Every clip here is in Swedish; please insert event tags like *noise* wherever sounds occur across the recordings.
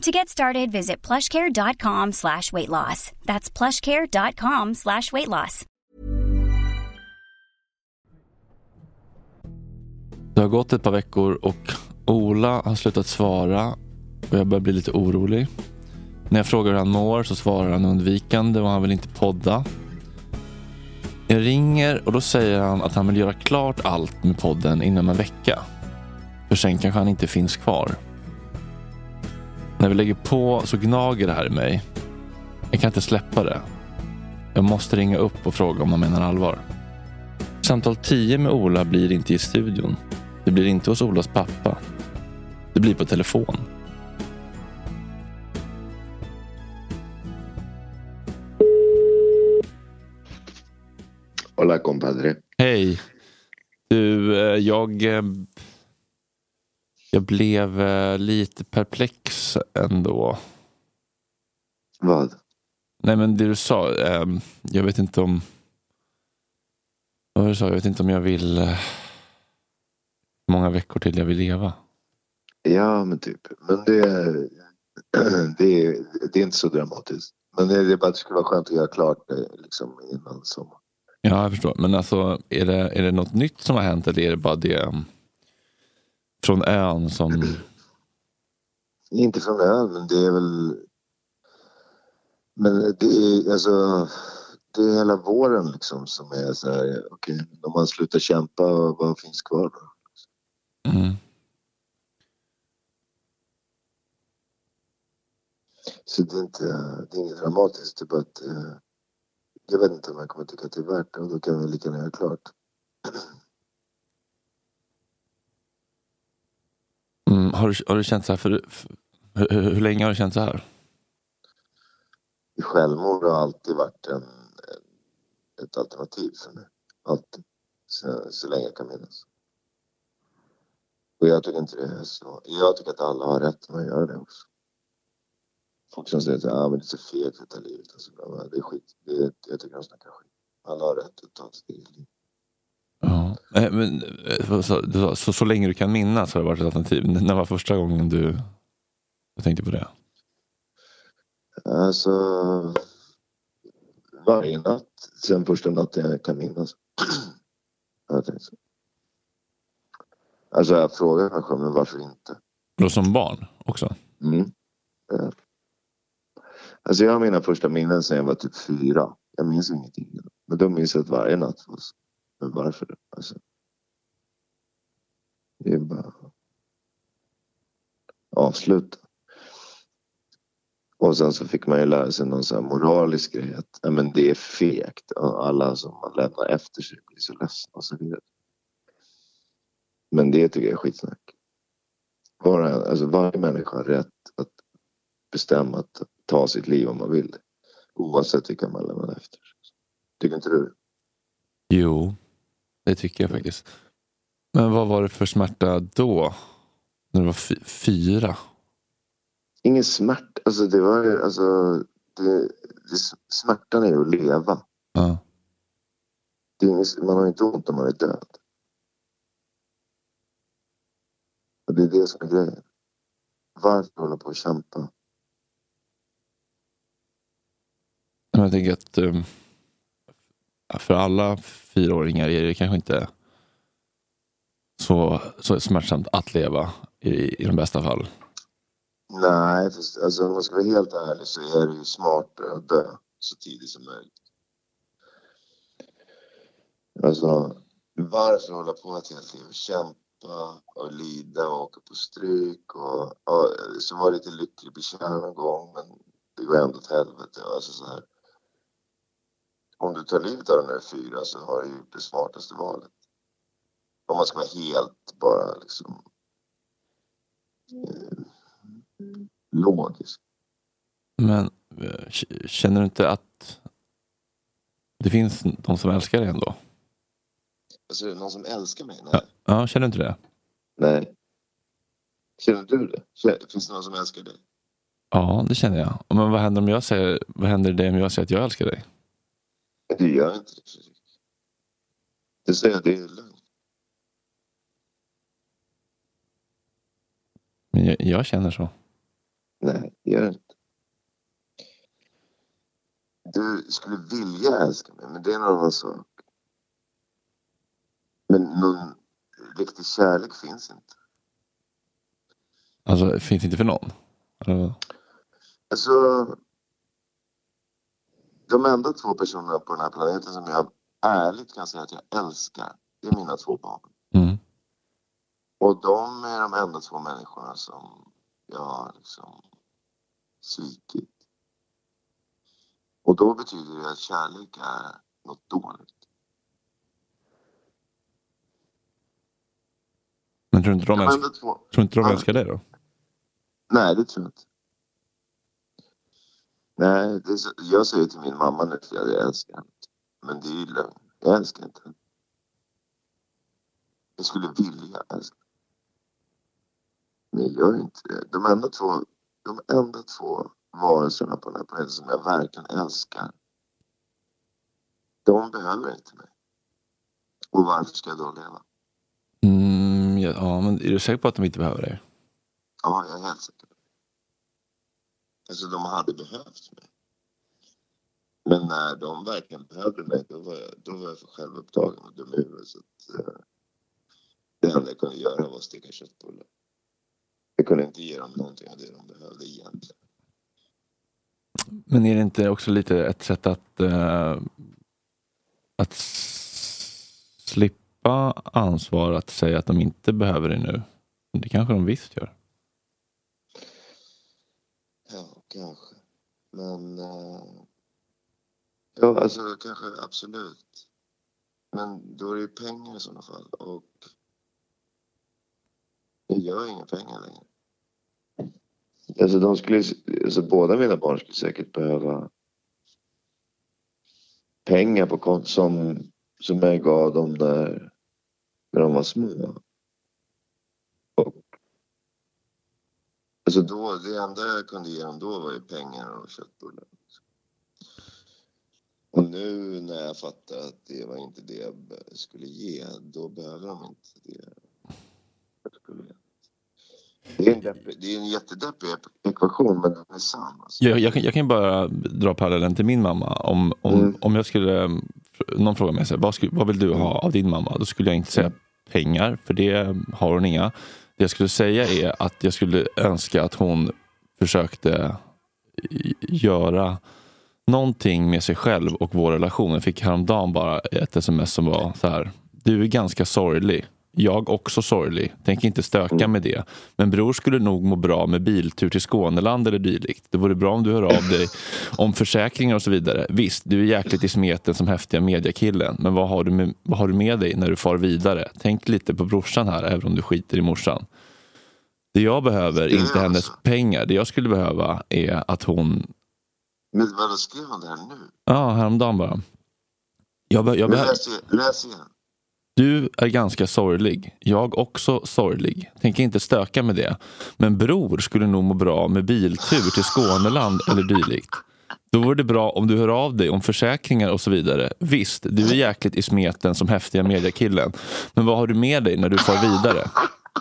To get started, visit plushcare.com slash weight loss. That's plushcare.com slash weight loss. Det har gått ett par veckor och Ola har slutat svara och jag börjar bli lite orolig. När jag frågar hur han mår så svarar han undvikande och han vill inte podda. Jag ringer och då säger han att han vill göra klart allt med podden inom en vecka. För sen kanske han inte finns kvar. När vi lägger på så gnager det här i mig. Jag kan inte släppa det. Jag måste ringa upp och fråga om han menar allvar. Samtal 10 med Ola blir inte i studion. Det blir inte hos Olas pappa. Det blir på telefon. Hola compadre. Hej. Du, eh, jag... Jag blev eh, lite perplex ändå. Vad? Nej men det du sa, eh, jag vet inte om... Vad du sa? Jag vet inte om jag vill... eh, många veckor till jag vill leva. Ja men typ. Men det, *clears throat* det, är, det är inte så dramatiskt. Men det är bara att det skulle vara skönt att göra klart det liksom innan sommaren. Ja, jag förstår. Men alltså, är det, är det något nytt som har hänt eller är det bara det um, från ön som... *clears throat* Inte från ön men det är väl... Men det är alltså... Det är hela våren liksom som är så här, okej, om man slutar kämpa, vad finns kvar då? Mm. Så det är inte, det är inget dramatiskt, bara att eh, jag vet inte om jag kommer tycka att det är värt det och då kan vi lika gärna göra klart. *clears throat* Mm. Har, du, har du känt så här för, för hur, hur länge har du känt så här? Självmord har alltid varit en, en, ett alternativ för mig. Alltid. Så, så länge jag kan minnas. Och jag tycker inte det är så. Jag tycker att alla har rätt att göra det också. Folk som säger att ah, men det är så fegt att ta livet. Alltså, det är skit. Det är, jag tycker de snackar skit. Alla har rätt att ta sitt eget liv. Ja. Eh, Men, eh, sa, så, så länge du kan minnas har det varit ett alternativ. N- När var första gången du, tänkte på det? Alltså, varje natt sen första natten jag kan minnas. *clears throat* jag så. Alltså jag frågar mig själv, men varför inte? Då som barn också? Mm. Ja. Alltså jag har mina första minnen sen jag var typ fyra. Jag minns ingenting. Men då minns jag att varje natt var så. Men varför? Alltså, det är bara avsluta. Och sen så fick man ju lära sig någon sån här moralisk grej att ja, men det är fegt. Och Alla som man lämnar efter sig blir så ledsna och så vidare. Men det tycker jag är skitsnack. Var, alltså varje människa har rätt att bestämma att ta sitt liv om man vill. Oavsett vilka man lämnar efter sig. Tycker inte du? Jo, det tycker jag faktiskt. Men vad var det för smärta då? När du var fy- fyra? Ingen smärta. Alltså det var ju, alltså. Det, det, smärtan är ju att leva. Ja. Det är inget, man har inte ont om man är död. Och det är det som är grejen. Varför hålla på och kämpa? Jag tänker att um, för alla fyraåringar är det kanske inte så, så smärtsamt att leva i, i de bästa fall. Nej, fast, alltså om man ska vara helt ärlig så är det ju smartare att dö så tidigt som möjligt. Alltså, varför hålla på ett helt liv? Kämpa och lida och åka på stryk och, och så var lite lycklig bekär någon gång men det går ändå åt helvete. Alltså så här. Om du tar livet av den där fyra så har du gjort det smartaste valet. Om man ska vara helt bara liksom eh, logisk. Men eh, känner du inte att det finns de som älskar dig ändå? Alltså någon som älskar mig? Nej. Ja, ja känner du inte det? Nej. Känner du det? Finns det någon som älskar dig? Ja, det känner jag. Men vad händer om jag säger, vad händer det om jag säger att jag älskar dig? Det gör inte det. Det säger jag, det är lögn. Men jag, jag känner så. Nej, det gör det inte. Du skulle vilja älska mig, men det är en annan sak. Men någon riktig kärlek finns inte. Alltså, finns inte för någon? Eller? Alltså, de enda två personerna på den här planeten som jag ärligt kan säga att jag älskar, det är mina två barn. Mm. Och de är de enda två människorna som jag har liksom svikit. Och då betyder det att kärlek är något dåligt. Men tror du inte de, två... tror inte de älskar dig då? Nej, det tror jag inte. Nej, så... jag säger till min mamma nu att jag älskar henne. Men det är ju lögn. Jag älskar inte henne. Jag skulle vilja älska Men jag gör inte det. De enda två, de enda två varelserna på den här planeten som jag verkligen älskar. De behöver inte mig. Och varför ska jag då leva? Mm, ja, ja, men är du säker på att de inte behöver dig? Ja, jag är helt säker. Alltså de hade behövt mig. Men när de verkligen behövde mig, då var jag, då var jag för självupptagen och dum i huvudet. Så att, eh, det enda jag kunde göra var att sticka köttbullar. Jag kunde inte ge dem någonting av det de behövde egentligen. Men är det inte också lite ett sätt att, eh, att slippa ansvar att säga att de inte behöver det nu? Det kanske de visst gör. Ja, kanske. Men... Eh, ja, alltså kanske absolut. Men då är det ju pengar i sådana fall. Och jag gör inga pengar längre. Alltså, de skulle, alltså båda mina barn skulle säkert behöva pengar på konto som, som jag gav dem när, när de var små. Alltså då, det enda jag kunde ge dem då var ju pengar och köttbullar. Och nu när jag fattar att det var inte det jag skulle ge, då behöver de inte det jag skulle ge. Det är en, depp, det är en jättedeppig ep- ekvation, men den är sann. Alltså. Jag, jag, kan- jag kan bara dra parallellen till min mamma. Om, om, Mm. om jag skulle, någon frågar mig så här, vad, skulle, vad vill du ha av din mamma? Då skulle jag inte säga pengar, för det har hon inga. Det jag skulle säga är att jag skulle önska att hon försökte göra någonting med sig själv och vår relation. Jag fick häromdagen bara ett sms som var så här. Du är ganska sorglig. Jag också sorglig. Tänker inte stöka Mm. med det. Men bror skulle nog må bra med biltur till Skåneland eller dylikt. Det vore bra om du hör av dig om försäkringar och så vidare. Visst, du är jäkligt i smeten som häftiga mediakillen. Men vad har, du med, vad har du med dig när du far vidare? Tänk lite på brorsan här, även om du skiter i morsan. Det jag behöver, är inte hennes alltså. pengar. Det jag skulle behöva är att hon Men vadå, skrev han det här nu? Ja, häromdagen bara. Jag, be- jag Men behö- läs, igen- läs igen du är ganska sorglig. Jag också sorglig. Tänker inte stöka med det. Men bror skulle nog må bra med biltur till Skåneland eller dylikt. Då vore det bra om du hör av dig om försäkringar och så vidare. Visst, du är jäkligt i smeten som häftiga mediakillen. Men vad har du med dig när du far vidare?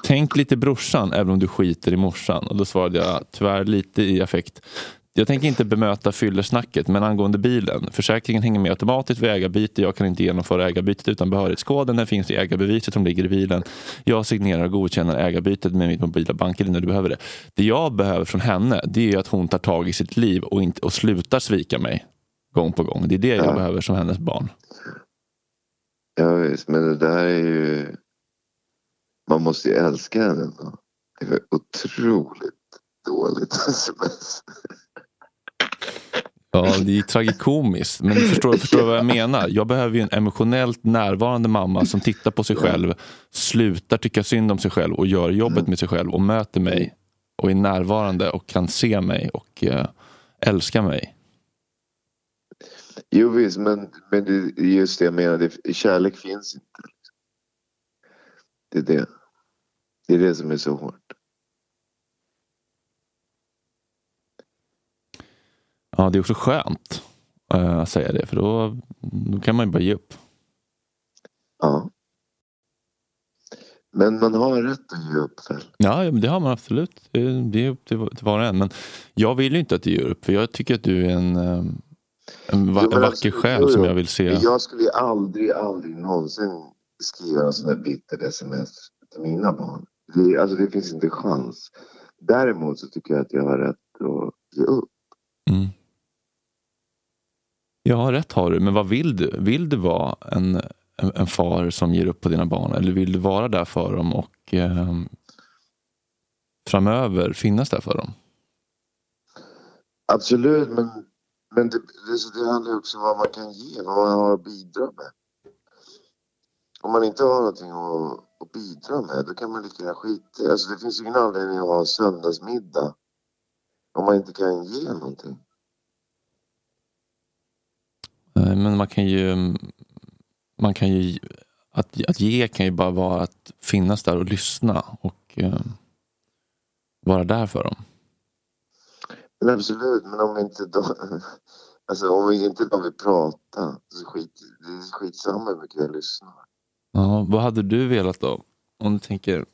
Tänk lite brorsan även om du skiter i morsan. Och då svarade jag tyvärr lite i affekt. Jag tänker inte bemöta fyllersnacket, men angående bilen. Försäkringen hänger med automatiskt vid ägarbyte. Jag kan inte genomföra ägarbytet utan behörighetskoden. Den finns i ägarbeviset som ligger i bilen. Jag signerar och godkänner ägarbytet med mitt mobila bank-id när du behöver det. Det jag behöver från henne, det är att hon tar tag i sitt liv och, inte, och slutar svika mig gång på gång. Det är det jag Ja. behöver som hennes barn. Ja, visst, men det där är ju... Man måste ju älska henne. Det är otroligt dåligt *laughs* sms. Ja, det är tragikomiskt. Men förstår, förstår vad jag menar? Jag behöver ju en emotionellt närvarande mamma som tittar på sig själv, slutar tycka synd om sig själv och gör jobbet med sig själv och möter mig och är närvarande och kan se mig och uh, älska mig. Jo visst, men, men det är just det jag menar. Det, kärlek finns inte. Liksom. Det är det. Det är det som är så hårt. Ja, det är också skönt uh, att säga det för då, då kan man ju bara ge upp. Ja. Men man har rätt att ge upp väl? Ja, det har man absolut. Det är upp till, till var och en. Men jag vill ju inte att du ger upp för jag tycker att du är en, eh, en, va, en vacker alltså, själ jo, som jag vill se. Jag skulle ju aldrig, aldrig någonsin skriva en sån där bitter sms till mina barn. Det, alltså det finns inte chans. Däremot så tycker jag att jag har rätt att ge upp. Mm. Ja, rätt har du. Men vad vill du? Vill du vara en, en, en far som ger upp på dina barn? Eller vill du vara där för dem och eh, framöver finnas där för dem? Absolut, men, men det, det, det handlar också om vad man kan ge, vad man har att bidra med. Om man inte har någonting att, att bidra med, då kan man lika gärna skita Alltså det finns ingen anledning att ha söndagsmiddag om man inte kan ge någonting. Eh, men man kan ju... Man kan ju att, att ge kan ju bara vara att finnas där och lyssna och eh, vara där för dem. Men absolut, men om inte då... *laughs* Alltså om vi inte de vill prata, så skit, det är skitsamma hur mycket jag lyssnar. Ja, vad hade du velat då? Om du tänker,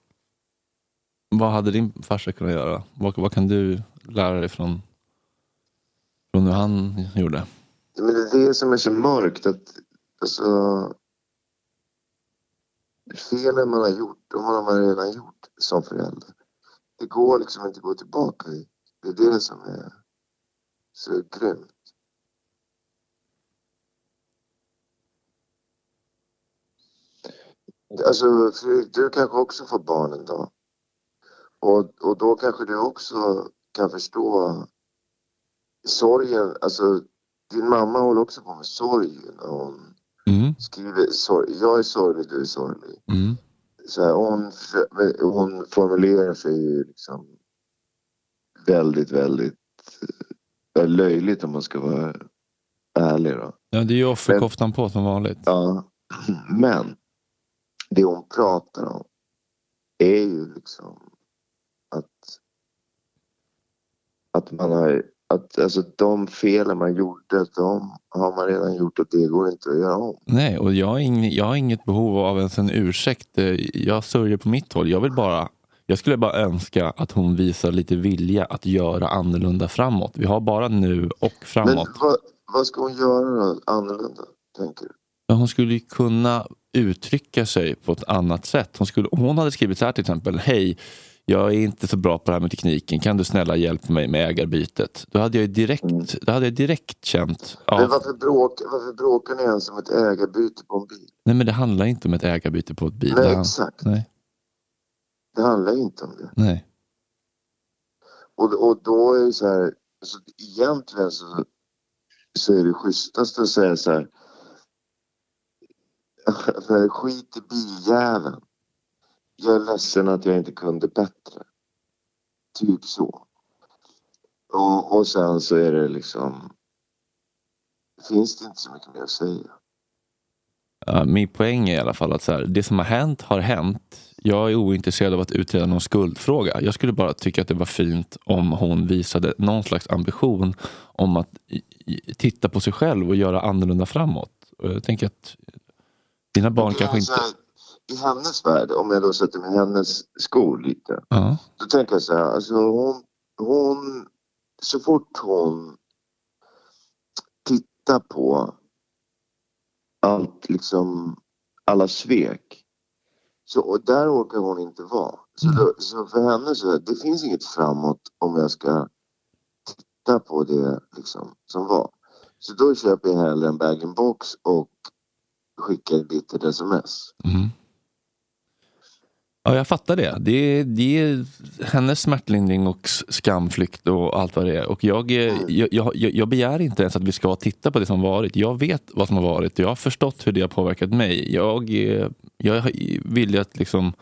vad hade din farsa kunnat göra? Vad, vad kan du lära dig från, från hur han gjorde? Men det är det som är så mörkt att alltså, felen man har gjort, de har man redan gjort som förälder. Det går liksom inte att gå tillbaka i. Det är det som är så grymt. Alltså Fredrik, du kanske också får barn en dag. Och, och då kanske du också kan förstå sorgen, alltså din mamma håller också på med sorg när hon mm. skriver sorg. Jag är sorglig, du är sorglig. Mm. Så här, hon, hon formulerar sig liksom väldigt, väldigt äh, löjligt om man ska vara ärlig. Då. Ja, det är ju offerkoftan på som vanligt. Ja, *clears throat* men det hon pratar om är ju liksom att, att man har att alltså, de felen man gjorde, de har man redan gjort och det går inte att göra om. Nej, och jag har, ing, jag har inget behov av ens en ursäkt. Jag sörjer på mitt håll. Jag vill bara jag skulle bara önska att hon visar lite vilja att göra annorlunda framåt. Vi har bara nu och framåt. Men vad, vad ska hon göra då, annorlunda, tänker du? Hon skulle kunna uttrycka sig på ett annat sätt. Hon, skulle, hon hade skrivit så här till exempel. Hej, jag är inte så bra på det här med tekniken, kan du snälla hjälpa mig med ägarbytet? Då hade jag direkt, mm. då hade jag direkt känt... Av... Men varför, bråk, varför bråkar ni ens om ett ägarbyte på en bil? Nej men det handlar inte om ett ägarbyte på ett bil. Nej det exakt. Nej. Det handlar inte om det. Nej. Och, och då är det så här, så egentligen så, så är det schysstast att säga så här *laughs* skit i biljäveln jag är ledsen att jag inte kunde bättre. Typ så. Och, och sen så är det liksom... Finns det inte så mycket mer att säga. Ja, min poäng är i alla fall att så här, det som har hänt har hänt. Jag är ointresserad av att utreda någon skuldfråga. Jag skulle bara tycka att det var fint om hon visade någon slags ambition om att titta på sig själv och göra annorlunda framåt. Och jag tänker att dina barn kanske inte i hennes värld, om jag då sätter mig i hennes skor lite. Uh. Då tänker jag så här, alltså hon, hon, så fort hon tittar på allt, liksom alla svek. Så, och där orkar hon inte vara. Så, då, så för henne så det finns inget framåt om jag ska titta på det liksom, som var. Så då köper jag hellre en bag-in-box och skicka ett bittert sms. Mm. Ja, jag fattar det. Det är, det är hennes smärtlindring och skamflykt och allt vad det är. Och jag, jag, jag, jag begär inte ens att vi ska titta på det som varit. Jag vet vad som har varit jag har förstått hur det har påverkat mig. Jag, jag vill att liksom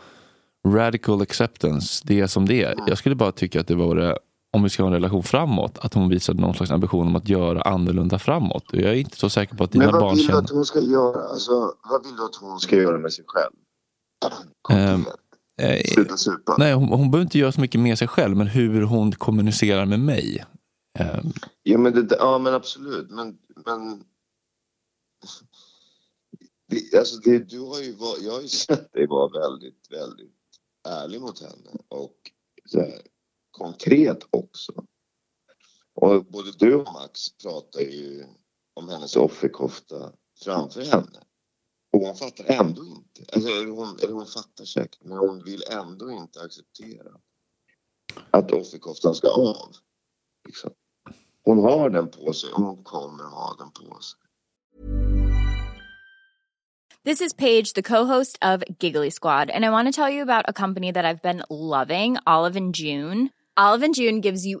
radical acceptance, det är som det är. Jag skulle bara tycka att det vore, om vi ska ha en relation framåt, att hon visade någon slags ambition om att göra annorlunda framåt. Jag är inte så säker på att dina barn känner... Men vad vill du att hon ska göra? Alltså, vad vill du att hon ska göra med sig själv? Um, Sluta supa. Nej, hon, hon behöver inte göra så mycket med sig själv, men hur hon kommunicerar med mig. Um. Ja, men det, ja, men absolut. Men, men det, alltså det, du har ju var, jag har ju sett dig vara väldigt, väldigt ärlig mot henne och här, konkret också. Och både du och Max pratar ju om hennes offerkofta framför henne. Och hon fattar ändå inte. Alltså, eller, hon, eller hon fattar säkert, men hon vill ändå inte acceptera att offerkoftan ska av. Liksom. Hon har den på sig och hon kommer ha den på sig. This is Paige, the co-host of Giggly Squad, and I want to tell you about a company that I've been loving, Olive and June. Olive and June gives you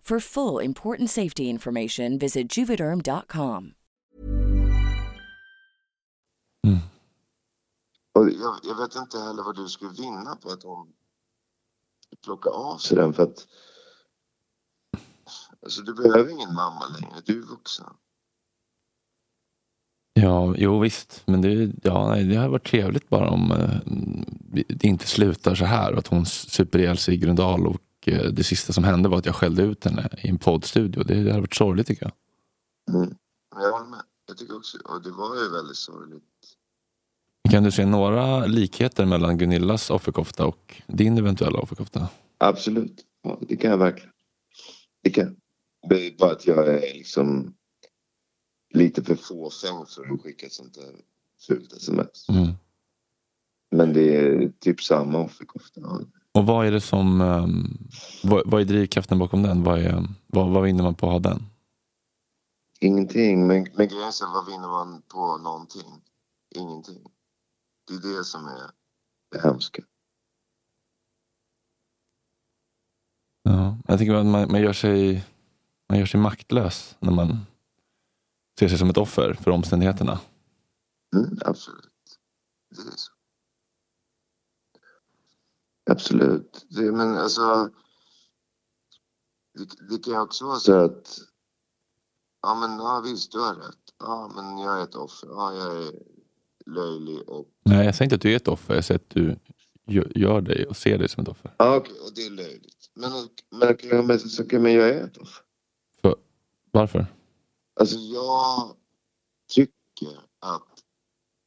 For full important safety information visit juvederm.com. Mm. Och jag, jag, vet inte heller vad du skulle vinna på att hon plockar av sig den för att alltså, du behöver ingen mamma längre, du är vuxen. Ja, jo visst. Men det, ja, nej, det hade varit trevligt bara om eh, det inte slutar så här. Att hon super ihjäl sig i Gröndal och det sista som hände var att jag skällde ut henne i en poddstudio. Det, det hade varit sorgligt tycker jag. Mm. Jag håller med. Jag tycker också, och det var ju väldigt sorgligt. Kan du se några likheter mellan Gunillas offerkofta och din eventuella offerkofta? Absolut, ja, det kan jag verkligen. Det kan Det är bara att jag är liksom lite för fåfäng för att skicka sånt där fult sms. Mm. Men det är typ samma offerkofta. Och vad är det som, um, vad, vad, är drivkraften bakom den? Vad, är, vad, vad vinner man på att ha den? Ingenting, men, men grejen är vad vinner man på någonting? Ingenting. Det är det som är det hemska. Ja, jag tycker att man, man, gör sig, man gör sig maktlös när man ser sig som ett offer för omständigheterna. Mm, absolut. Det är så. Absolut. Det, men alltså... Det, det kan också vara så att... Ja, men ja, visst, du har rätt. Ja, men jag är ett offer. Ja, jag är löjlig och... Nej, jag säger inte att du är ett offer. Jag säger att du gör dig och ser dig som ett offer. Ja. Okay, och det är löjligt. Men, men, men, så, okay, men jag är ett offer. För, varför? Alltså, jag tycker att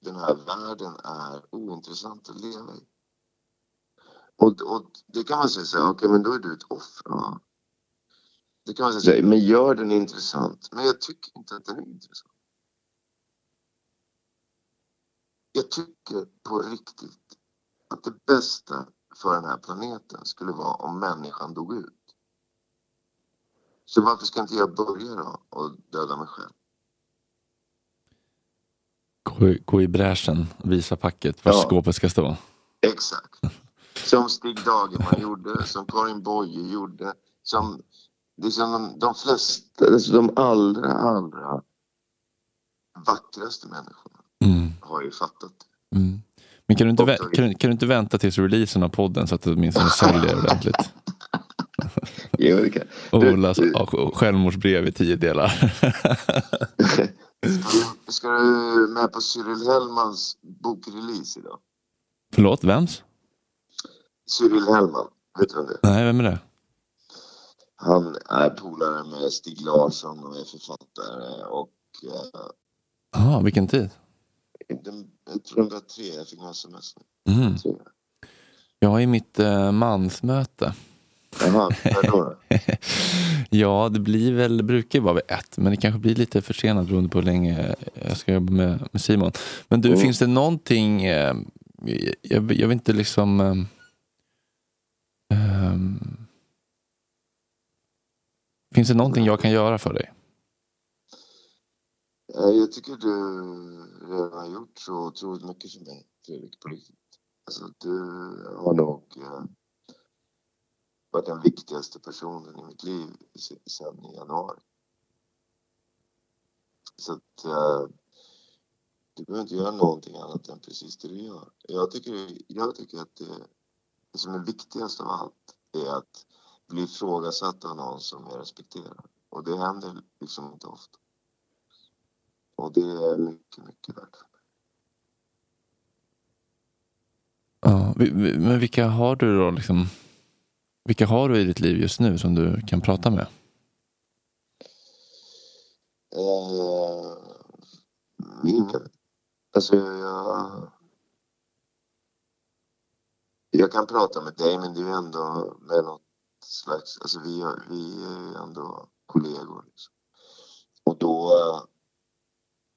den här världen är ointressant att leva i. Och, och det kan man säga så här, okej okay, men då är du ett offer. Ja. Det kan man säga, men gör den intressant. Men jag tycker inte att den är intressant. Jag tycker på riktigt att det bästa för den här planeten skulle vara om människan dog ut. Så varför ska inte jag börja då och döda mig själv? Gå, gå i bräschen, visa packet var ja. skåpet ska stå. Exakt. Som Stig Dagerman gjorde, som Karin Boye gjorde, som liksom de, de flesta, alltså de allra, allra vackraste människorna mm. har ju fattat det. Mm. Men kan du, inte vä- kan, du, kan du inte vänta tills releasen av podden så att du åtminstone säljer ordentligt? *laughs* jo, det kan. Olas självmordsbrev i tio delar. *laughs* ska, du, med på Cyril Hellmans bokrelease idag? Förlåt, vems? Cyril Hellman, vet du vem det är? Nej, vem är det? Han är polare med Stig Larsson och är författare och... Ja, uh, vilken tid? jag tror det var tre, jag fick några sms. Mm. Jag är i mitt uh, mansmöte. Jaha, då? *laughs* ja, det blir väl, brukar vara vid ett, men det kanske blir lite försenat beroende på hur länge jag ska jobba med, med Simon. Men du, mm. finns det någonting, jag, jag vill inte liksom um, Finns det någonting jag kan göra för dig? Eh, jag tycker du redan har gjort så otroligt mycket för mig, Fredrik, på riktigt. Alltså, du har nog eh, varit den viktigaste personen i mitt liv sedan i januari. Så att eh, du behöver inte göra någonting annat än precis det du gör. Jag tycker, jag tycker att det, det som är viktigast av allt är att bli ifrågasatt av någon som jag respekterar. Och det händer liksom inte ofta. Och det är mycket, mycket värt för. Ja, men vilka har du då liksom? Vilka har du i ditt liv just nu som du kan prata med? Eh, ingen. Alltså jag... Jag kan prata med dig men det är ju ändå med något slags, alltså vi, vi är ju ändå kollegor. Liksom. Och då eh,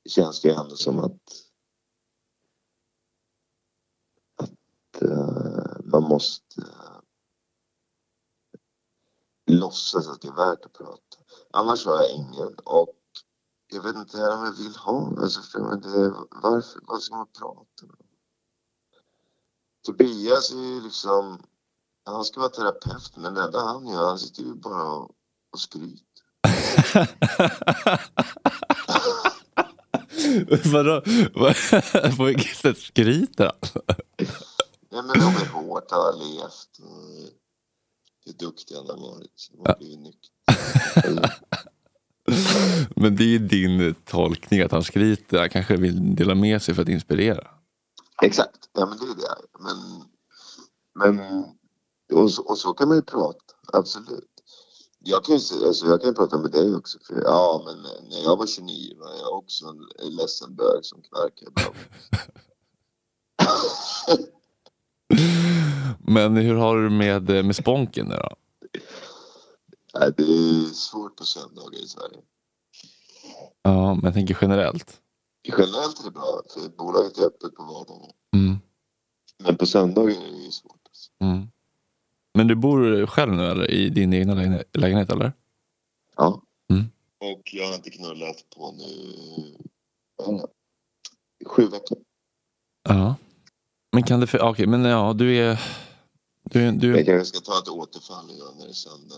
känns det ändå som att, att uh, man måste uh, låtsas att det är värt att prata. Annars har jag ingen och jag vet inte om jag vill ha. Alltså, för det, varför? Vad ska man prata med? Tobias är ju liksom han ska vara terapeut, men det enda han gör, han sitter ju bara och, och skryter. *laughs* Vadå? På vilket sätt skryter han? Nej men de är hårt, han har levt. Hur duktig han har varit. Han har blivit nykter. *laughs* Men det är din tolkning att han skryter. Han kanske vill dela med sig för att inspirera. Exakt, ja men det är det. Men, men och så, och så kan man ju prata, absolut. Jag kan ju alltså jag kan prata med dig också. För, ja, men när jag var 29 var jag också en ledsen bög som knarkade. *laughs* men hur har du med, med sponken då? Nej, det är svårt på söndagar i Sverige. Ja, men jag tänker generellt. Generellt är det bra, för bolaget är öppet på vardagar. Mm. Men på söndagar är det ju svårt. Alltså. Mm. Men du bor själv nu eller? I din egna lägenhet eller? Ja. Mm. Och jag har inte knullat på nu sju veckor. Ja. Men kan det... Okej, okay, men ja, du är... Du, du... Jag kanske ska ta ett återfall idag när det är söndag.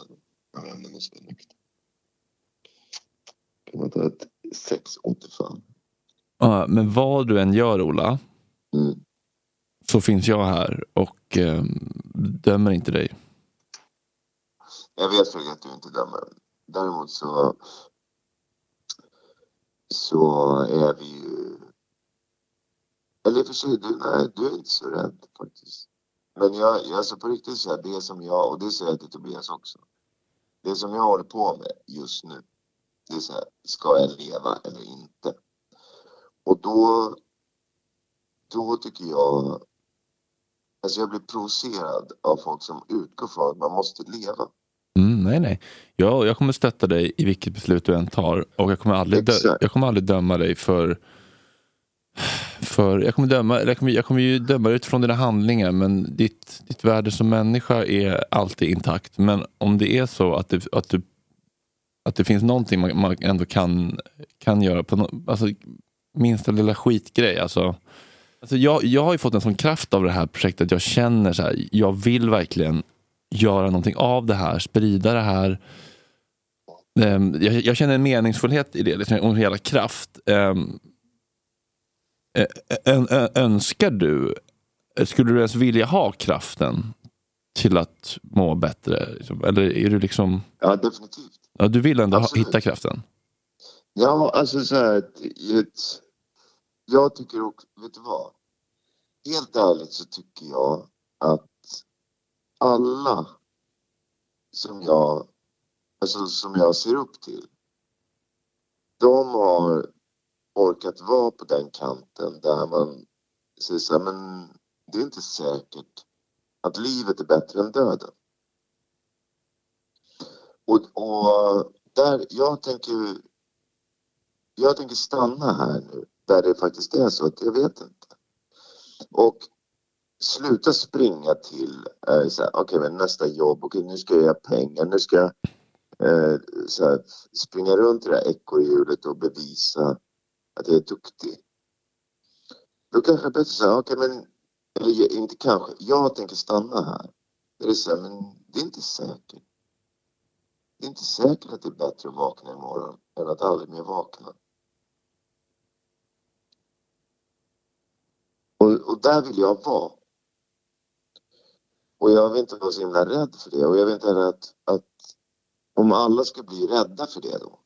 Jag måste vara nykter. Kan man ta ett sexåterfall? Ja, men vad du än gör Ola. Mm så finns jag här och eh, dömer inte dig. Jag vet Fredrik att du inte dömer. Däremot så, så är vi ju... Eller för sig, du, nej, du är inte så rädd faktiskt. Men jag, alltså på riktigt så här, det som jag, och det säger jag till Tobias också. Det som jag håller på med just nu, det är så här, ska jag leva eller inte? Och då då tycker jag... Alltså jag blir provocerad av folk som utgår från att man måste leva. Mm, nej, nej. Jag, jag kommer stötta dig i vilket beslut du än tar och jag kommer aldrig, dö, jag kommer aldrig döma dig för för jag kommer, döma, jag, kommer, jag kommer ju döma dig utifrån dina handlingar men ditt, ditt värde som människa är alltid intakt. Men om det är så att det, att du, att det finns någonting man, man ändå kan, kan göra på no, alltså, minsta lilla skitgrej. Alltså, alltså jag, jag har ju fått en sån kraft av det här projektet. Jag känner så här, jag vill verkligen göra någonting av det här, sprida det här. Ehm, jag, jag känner en meningsfullhet i det, liksom, och en hela kraft. Ehm, ä- ä- ä- önskar du, skulle du ens vilja ha kraften till att må bättre? liksom? Eller är du liksom, Ja, definitivt. ja, du vill ändå ha, hitta kraften? Ja, alltså så här. ett- Jag tycker också, vet du vad? Helt ärligt så tycker jag att alla som jag, alltså som jag ser upp till, de har orkat vara på den kanten där man säger så här, men det är inte säkert att livet är bättre än döden. Och, och där, jag tänker, jag tänker stanna här nu, där det faktiskt är så att jag vet inte. Och sluta springa till, eh, så här, okej men nästa jobb, okej nu ska jag göra pengar, nu ska jag eh, så här, springa runt i det här ekorrhjulet och bevisa att jag är duktig. Då kanske det är bättre säga, okej men, eller inte kanske, jag tänker stanna här. Det är så här, men det är inte säkert. Det är inte säkert att det är bättre att vakna imorgon än att aldrig mer vakna. Och, och där vill jag vara. Och jag vill inte vara så himla rädd för det. Och jag vill inte att, att om alla ska bli rädda för det då.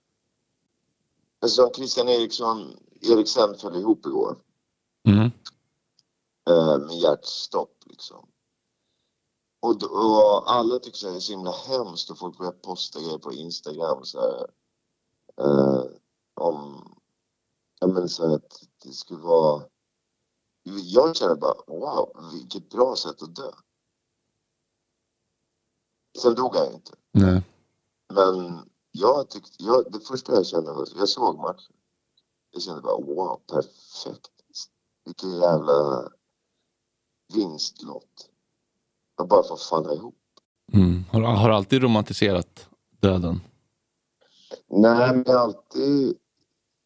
Alltså som Christian Eriksson, Eriksen föll ihop igår Mm. eh, med hjärtstopp liksom. Och, då- och alla tycker det är så himla hemskt och folk börjar posta grejer på Instagram så här, eh, om, ja men så här att det skulle vara, jag känner bara wow, vilket bra sätt att dö. Sen dog han inte. Nej. Men jag tyckte, jag, det första jag kände var, jag såg matchen. Jag kände bara wow, perfekt. Vilken jävla vinstlott. Jag bara får falla ihop. Mm. Har, har du alltid romantiserat döden? Nej, men jag har alltid,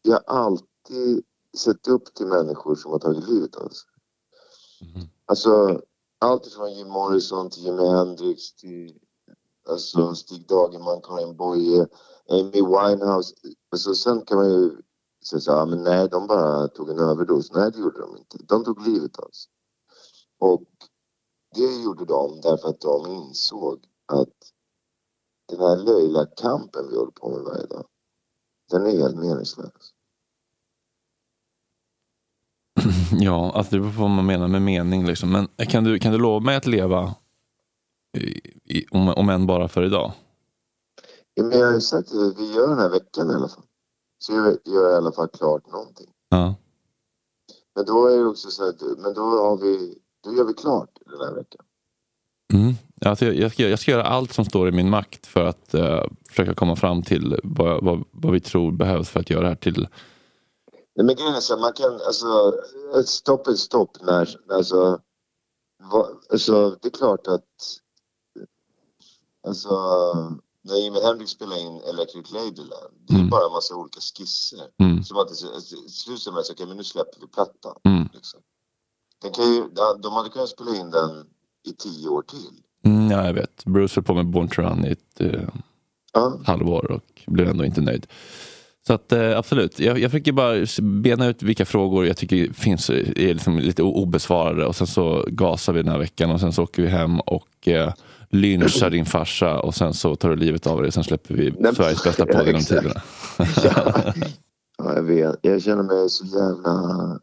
jag har alltid sett upp till människor som har tagit livet av sig. Mhm. Alltså, allt ifrån Jim Morrison till Jimi Hendrix till alltså, Stig Dagerman, Karin Boye, Amy Winehouse. Alltså, sen kan man ju säga så här, men nej, de bara tog en överdos. Nej, det gjorde de inte. De tog livet av sig. Och det gjorde de därför att de insåg att den här löjliga kampen vi håller på med varje dag, den är helt meningslös. *laughs* Ja, alltså det beror på vad man menar med mening. Liksom. Men kan du, kan du lova mig att leva i, i, om, om än bara för idag? Ja, men jag har ju sagt att vi gör den här veckan i alla fall. Så jag gör jag i alla fall klart någonting. Ja. Men då är det också så att, men då har vi, då gör vi klart den här veckan. Mm. Alltså jag, jag, ska, jag ska göra allt som står i min makt för att eh, försöka komma fram till vad, vad, vad vi tror behövs för att göra det här till... Nej, men grejen är så man kan, alltså, ett stopp är ett stopp när, alltså, vad, alltså, det är klart att, alltså, när Jimi Hendrix spelade in Electric Ladyland, det är Mm. bara en massa olika skisser. Mm. Som att det till slut så är man så, okej men nu släpper vi plattan. Mm. Liksom. Den kan ju, de hade kunnat spela in den i tio år till. Mm, ja, jag vet. Bruce höll på med Born to Run i ett eh, Ja, halvår och blev ändå inte nöjd. Så att, eh, absolut, jag, jag försöker bara bena ut vilka frågor jag tycker finns är liksom lite obesvarade och sen så gasar vi den här veckan och sen så åker vi hem och eh, lynchar din farsa och sen så tar du livet av dig och sen släpper vi men- Sveriges bästa podd genom *laughs* tiderna. ja, jag vet. Jag känner mig så jävla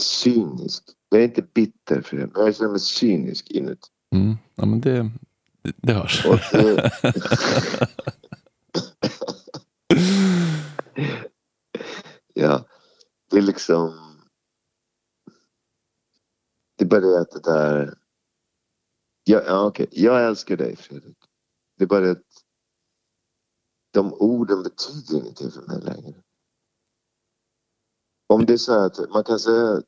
cynisk. Jag är inte bitter för det, men jag känner mig cynisk inuti. Mm. Ja, men det, det, hörs. Och det... *laughs* *laughs* ja, det är liksom... Det är bara det att det där... Ja, ja, okej. Jag älskar dig Fredrik. Det är bara det att de orden betyder ingenting för mig längre. Om det är så här att man kan säga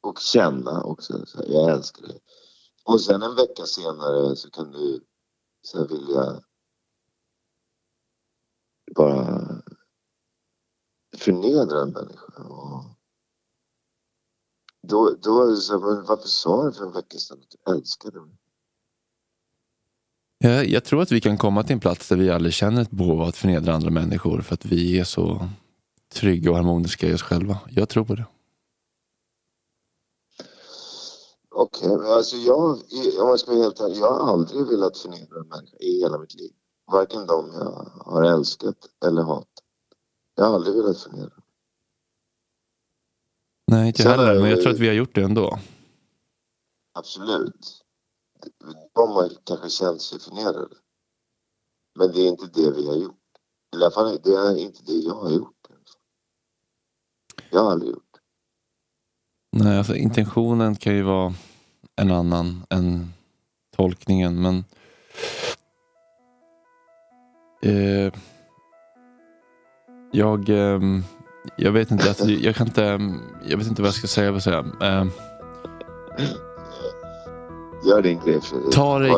och känna också, så här, jag älskar dig. Och sen en vecka senare så kan du så här, vilja bara förnedra en människa. Och då, då är det så här, varför sa du för en vecka sedan att du älskade mig? Jag, jag tror att vi kan komma till en plats där vi aldrig känner ett behov av att förnedra andra människor för att vi är så trygga och harmoniska i oss själva. Jag tror på det. Okej, men alltså jag, om jag ska vara helt ärlig, jag har aldrig velat förnedra en människa i hela mitt liv. Varken de jag har älskat eller hatat. Jag har aldrig velat förnedra. Nej, inte Sen heller, men jag tror att vi har gjort det ändå. Absolut. De har kanske känt sig förnedrade. Men det är inte det vi har gjort. I alla fall det är inte det jag har gjort. Jag har aldrig gjort. Nej, alltså intentionen kan ju vara en annan än tolkningen, men eh, jag, ehm, jag vet inte, alltså, jag kan inte, jag vet inte vad jag ska säga. Vad säga. Eh, Gör din grej. Ta dig-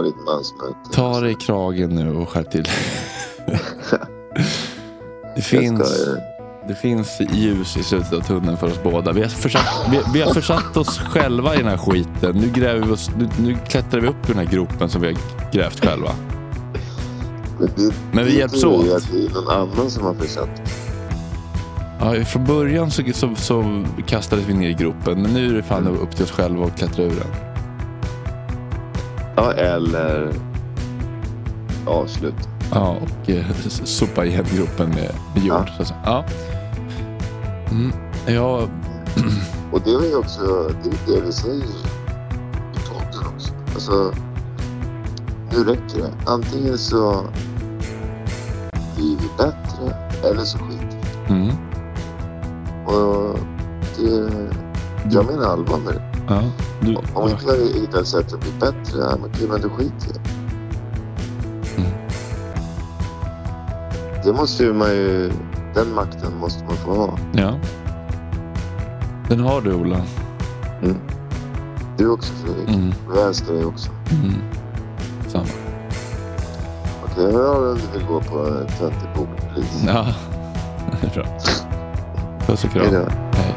ta dig i kragen nu och skärp till. *laughs* det, finns, eh, det finns ljus i slutet av tunneln för oss båda. Vi har försatt, vi, vi har försatt oss själva i den här skiten. Nu, gräver vi oss, nu, nu klättrar vi upp i den här gropen som vi har grävt själva. Men, det, Men vi hjälps åt. det är någon annan som har försatt. Ja, från början så, så, så kastades vi ner i gropen, men nu är det fan upp till oss själva att klättra ur den. Ja, eller avslut. Ja, och eh, sopa igen gropen med, med jord. Ja. Så. Ja. Mm, ja, Och det är ju också det, är det vi säger i podden också. Alltså, nu räcker det. Antingen så bättre eller så skiter vi. mm, Och det, jag menar allvar med det. ja, du, Om inte vi hittar ett sätt att bli bättre, ja, men okej, men då skiter jag. Mm. Det måste ju man ju, den makten måste man få ha. ja. Den har du, Ola. Mm. Du också Fredrik. Mm, jag älskar dig också. mm. Samma. Jag hör om du vill gå på en töntig bokpris. Ja, *laughs* det är bra. Puss och Hej kram. då. Hej.